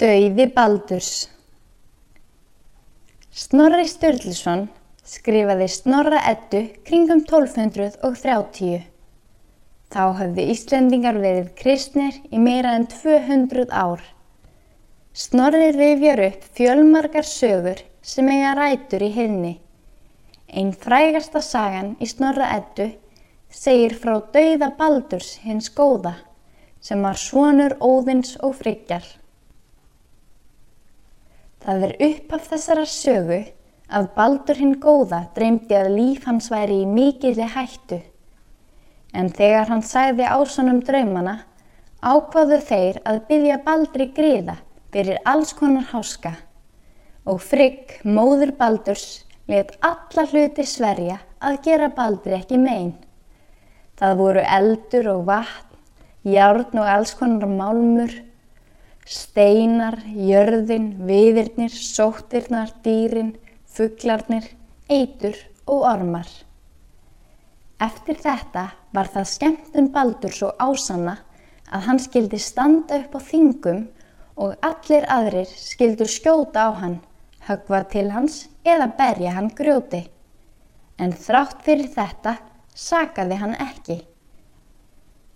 Dauði Baldurs Snorri Sturluson skrifaði Snorra Eddu kringum 1230. Þá höfðu Íslendingar verið kristnir í meira en 200 ár. Snorri rifjar upp fjölmargar sögur sem eiga rætur í hilni. Einn frægasta sagan í Snorra Eddu segir frá dauða Baldurs hins góða sem var svonur óðins og friggjar. Það er upp af þessara sögu að Baldur hinn góða dreymdi að líf hans væri í mikilli hættu. En þegar hann sagði ásonum draumana, ákvaðu þeir að byggja Baldri gríða fyrir alls konar háska. Og Frigg, móður Baldurs, let alla hluti sverja að gera Baldri ekki megin. Það voru eldur og vatn, járn og alls konar málmur, Steinar, jörðin, viðirnir, sóttirnar, dýrin, fugglarnir, eitur og ormar. Eftir þetta var það skemmtun Baldur svo ásanna að hann skildi standa upp á þingum og allir aðrir skildur skjóta á hann, högva til hans eða berja hann grjóti. En þrátt fyrir þetta sakaði hann ekki.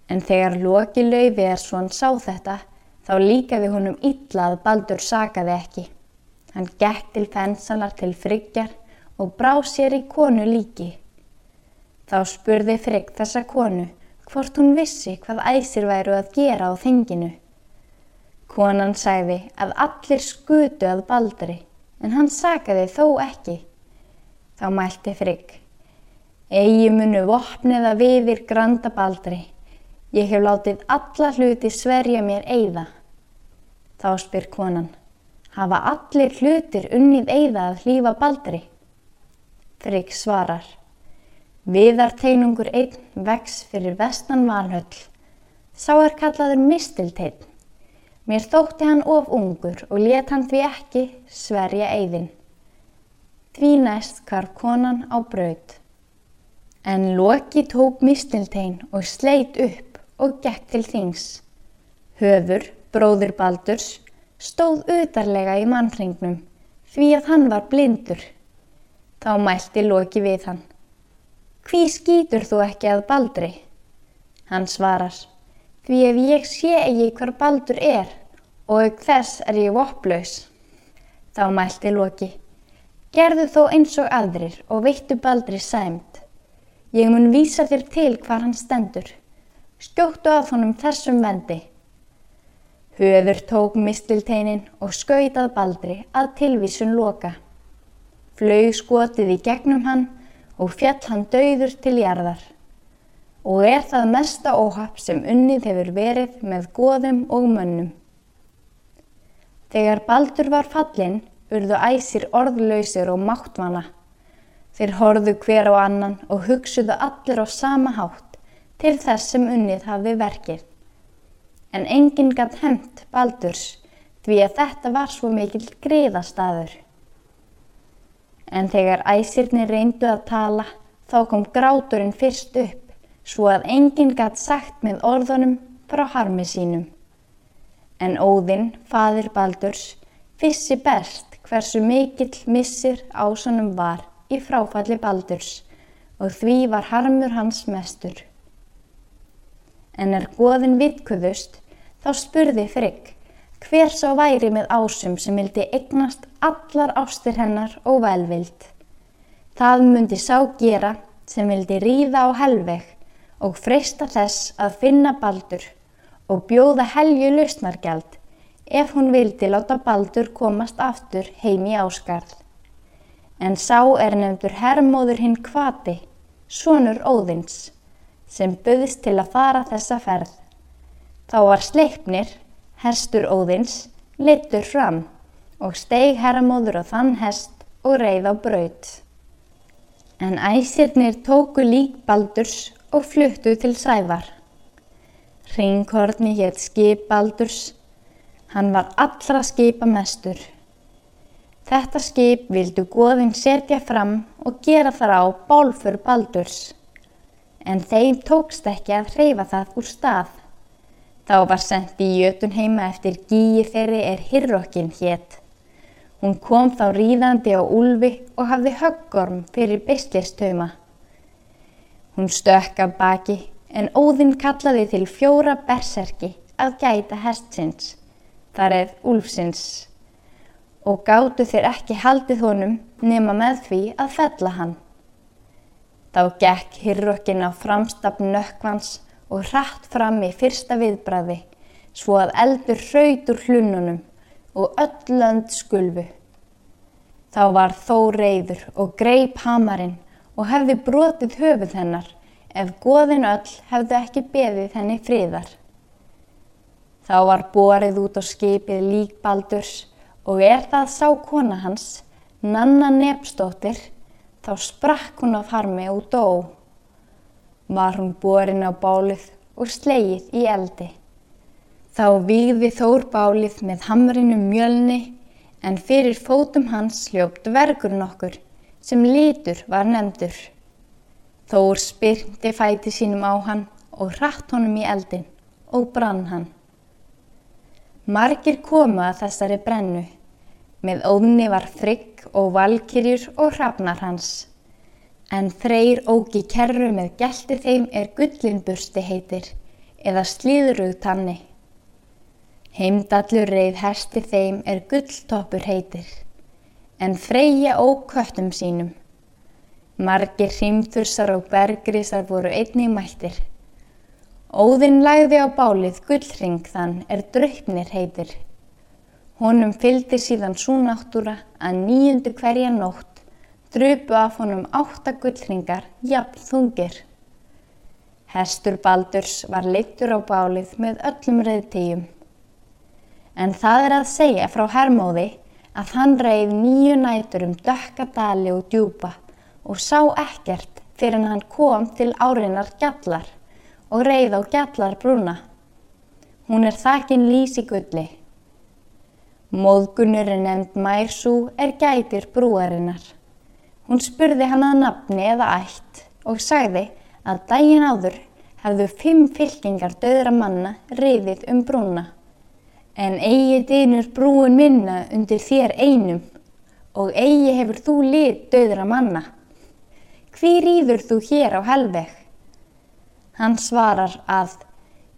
En þegar Loki Lauviðarsson sá þetta, Þá líkaði honum illa að Baldur sakaði ekki. Hann gekk til fensalar til Friggjar og brá sér í konu líki. Þá spurði Frigg þessa konu hvort hún vissi hvað æsir væru að gera á þinginu. Konan sagði að allir skutu að Baldri en hann sakaði þó ekki. Þá mælti Frigg. Egi munu vopniða viðir granda Baldri. Ég hef látið alla hluti sverja mér eigða. Þá spyr konan, hafa allir hlutir unnið eigða að hlýfa baldri? Frigg svarar, viðarteinungur einn vex fyrir vestan valhöll. Sá er kallaður mistilteinn. Mér þótti hann of ungur og let hann því ekki sverja eigðin. Því næst karf konan á braud. En Loki tók mistilteinn og sleit upp og gekk til þings. Höfur, bróður Baldurs, stóð utarlega í mannringnum því að hann var blindur. Þá mælti Loki við hann. Hví skýtur þú ekki að Baldri? Hann svarar. Því ef ég sé ekki hver Baldur er og ef þess er ég vopplaus. Þá mælti Loki. Gerðu þó eins og aðrir og veittu Baldri sæmt. Ég mun vísa þér til hvar hann stendur skjóttu að honum þessum vendi. Höfur tók mistilteinin og skautað baldri að tilvísun loka. Flaug skotið í gegnum hann og fjall hann dauður til jarðar. Og er það mesta óhapp sem unnið hefur verið með goðum og mönnum. Þegar baldur var fallin, urðu æsir orðlausir og máttvana. Þeir horðu hver á annan og hugsuðu allir á sama hátt til þess sem unnið hafði verkið. En enginn gætt hemt Baldurs því að þetta var svo mikil greiðastaður. En þegar æsirni reyndu að tala þá kom gráturinn fyrst upp svo að enginn gætt sagt með orðunum frá harmi sínum. En Óðinn, fadir Baldurs, vissi best hversu mikill missir ásonum var í fráfalli Baldurs og því var harmur hans mestur en er goðin vitkuðust, þá spurði Frigg hver sá væri með ásum sem vildi eignast allar ástir hennar og velvild. Það myndi sá gera sem vildi ríða á helveg og freysta þess að finna baldur og bjóða helju lausnargjald ef hún vildi láta baldur komast aftur heim í áskarð. En sá er nefndur herrmóður hinn kvati, sonur óðins sem buðist til að fara þessa ferð. Þá var sleipnir, herstur óðins, litur fram og steig herramóður á þann hest og reið á braut. En æsirnir tóku lík Baldurs og fluttu til Sævar. Ringkorni hétt skip Baldurs, hann var allra skipa mestur. Þetta skip vildu goðin setja fram og gera þar á bálfur Baldurs en þeim tókst ekki að hreyfa það úr stað. Þá var sendt í jötun heima eftir gíi þeirri er hirrokkin hétt. Hún kom þá ríðandi á úlfi og hafði höggorm fyrir beislistauma. Hún stökk af baki en óðinn kallaði til fjóra berserki að gæta hestsins, þar eð úlfsins, og gáttu þeir ekki haldið honum nema með því að fella hann. Þá gekk hirrokkin á framstafn nökkvans og hratt fram í fyrsta viðbræði svo að eldur hraut úr hlununum og öll lönd skulfu. Þá var þó reyður og greip hamarinn og hefði brotið höfuð hennar ef goðin öll hefðu ekki beðið henni fríðar. Þá var borið út á skipið líkbaldurs og er það sá kona hans, Nanna Nepstóttir, þá sprakk hún á farmi og dó var hún borin á bálið og slegið í eldi. Þá výði Þór bálið með hamrinu mjölni en fyrir fótum hans hljópt vergur nokkur sem lítur var nefndur. Þór spyrndi fæti sínum á hann og hratt honum í eldin og brann hann. Margir koma að þessari brennu. Með óðni var frigg og valkyrjur og hrafnar hans en Freyr ógi kerru með gelti þeim er gullinbursti heitir eða slíðrug tanni. Heimdallur reið hersti þeim er gulltoppur heitir, en Freyja óg köttum sínum. Margir hrimþursar og bergrisar voru einnig mæltir. Óðinn lagði á bálið gullring þann er draupnir heitir. Honum fylgdi síðan svo náttúra að nýjundu hverja nótt drupu af honum átta gullringar, jafn þungir. Hestur Baldurs var leittur á bálið með öllum reyðtígjum. En það er að segja frá Hermóði að hann reyð nýju nætur um dökkadali og djúpa og sá ekkert fyrir hann kom til árinar gjallar og reyð á gjallar brúna. Hún er þakin lísi gulli. Móðgunur er nefnd Mærsú er gætir brúarinnar. Hún spurði hann að nafni eða ætt og sagði að daginn áður hefðu fimm fylkingar döðra manna reyðið um brúna. En eigi dynur brúin minna undir þér einum og eigi hefur þú lit döðra manna. Hví rýður þú hér á helveg? Hann svarar að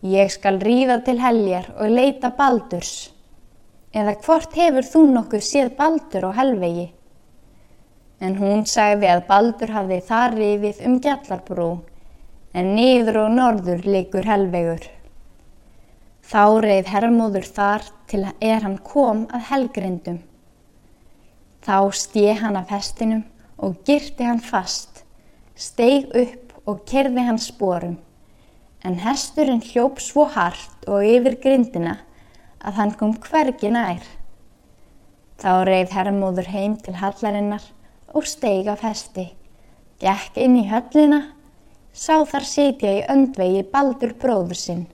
ég skal rýða til heljar og leita baldurs. Eða hvort hefur þú nokkuð séð baldur á helvegi? en hún sagði að Baldur hafði þar rifið um gjallarbrú, en niður og norður leikur helvegur. Þá reið herrmóður þar til er hann kom að helgrindum. Þá stið hann af hestinum og girti hann fast, steig upp og kerði hann sporum, en hesturinn hljóp svo hart og yfir grindina að hann kom hvergi nær. Þá reið herrmóður heim til hallarinnar og steig af hesti, gekk inn í höllina, sá þar sitja í öndvegi baldur bróður sinn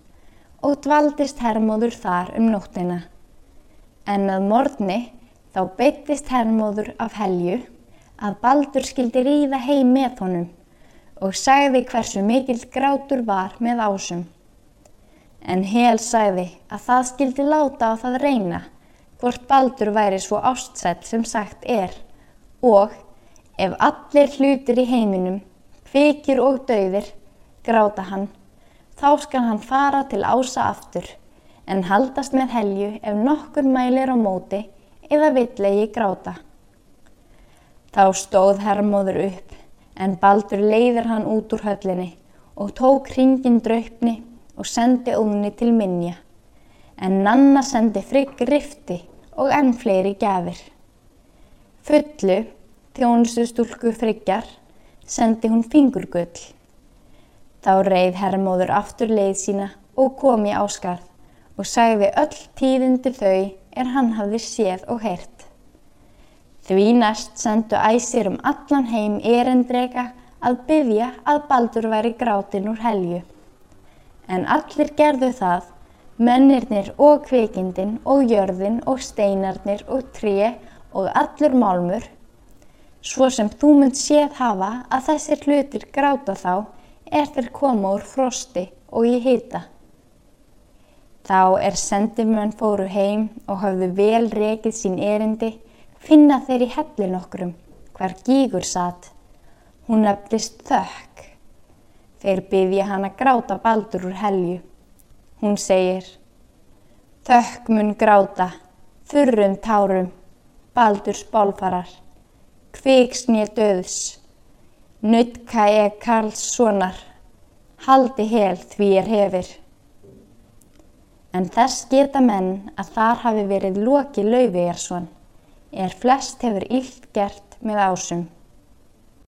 og dvaldist hermóður þar um nóttina. En að morgni þá beittist hermóður af helju að baldur skildi ríða heim með honum og sagði hversu mikill grátur var með ásum. En hel sagði að það skildi láta á það reyna hvort baldur væri svo ástsett sem sagt er og ef allir hlutir í heiminum, kvikir og dauðir, gráta hann, þá skal hann fara til ása aftur, en haldast með helju ef nokkur mælir á móti eða villegi gráta. Þá stóð herrmóður upp, en baldur leiðir hann út úr höllinni og tók hringin draupni og sendi óðni til minja, en Nanna sendi frigg rifti og enn fleiri gafir. Fullu þjónustu stúlku friggar, sendi hún fingurgull. Þá reið herrmóður aftur leið sína og kom í áskarð og sagði öll tíðindi þau er hann hafði séð og heyrt. Því næst sendu æsir um allan heim erendrega að byggja að baldur væri grátin úr helju. En allir gerðu það, mennirnir og kvikindin og jörðin og steinarnir og tré og allur málmur Svo sem þú mynd séð hafa að þessir hlutir gráta þá er þeir koma úr frosti og í hýta. Þá er sendimenn fóru heim og hafðu vel rekið sín erindi, finna þeir í hellin okkurum, hver gígur satt. Hún nefnist þökk. Þeir byggja hann að gráta baldur úr helju. Hún segir, þökk mun gráta, þurrum tárum, baldur spálfarar, kviksnið döðs, nuttka ég Karls sonar, haldi hel því er hefir. En þess geta menn að þar hafi verið Loki Laufeyjarsson, er flest hefur illt gert með ásum.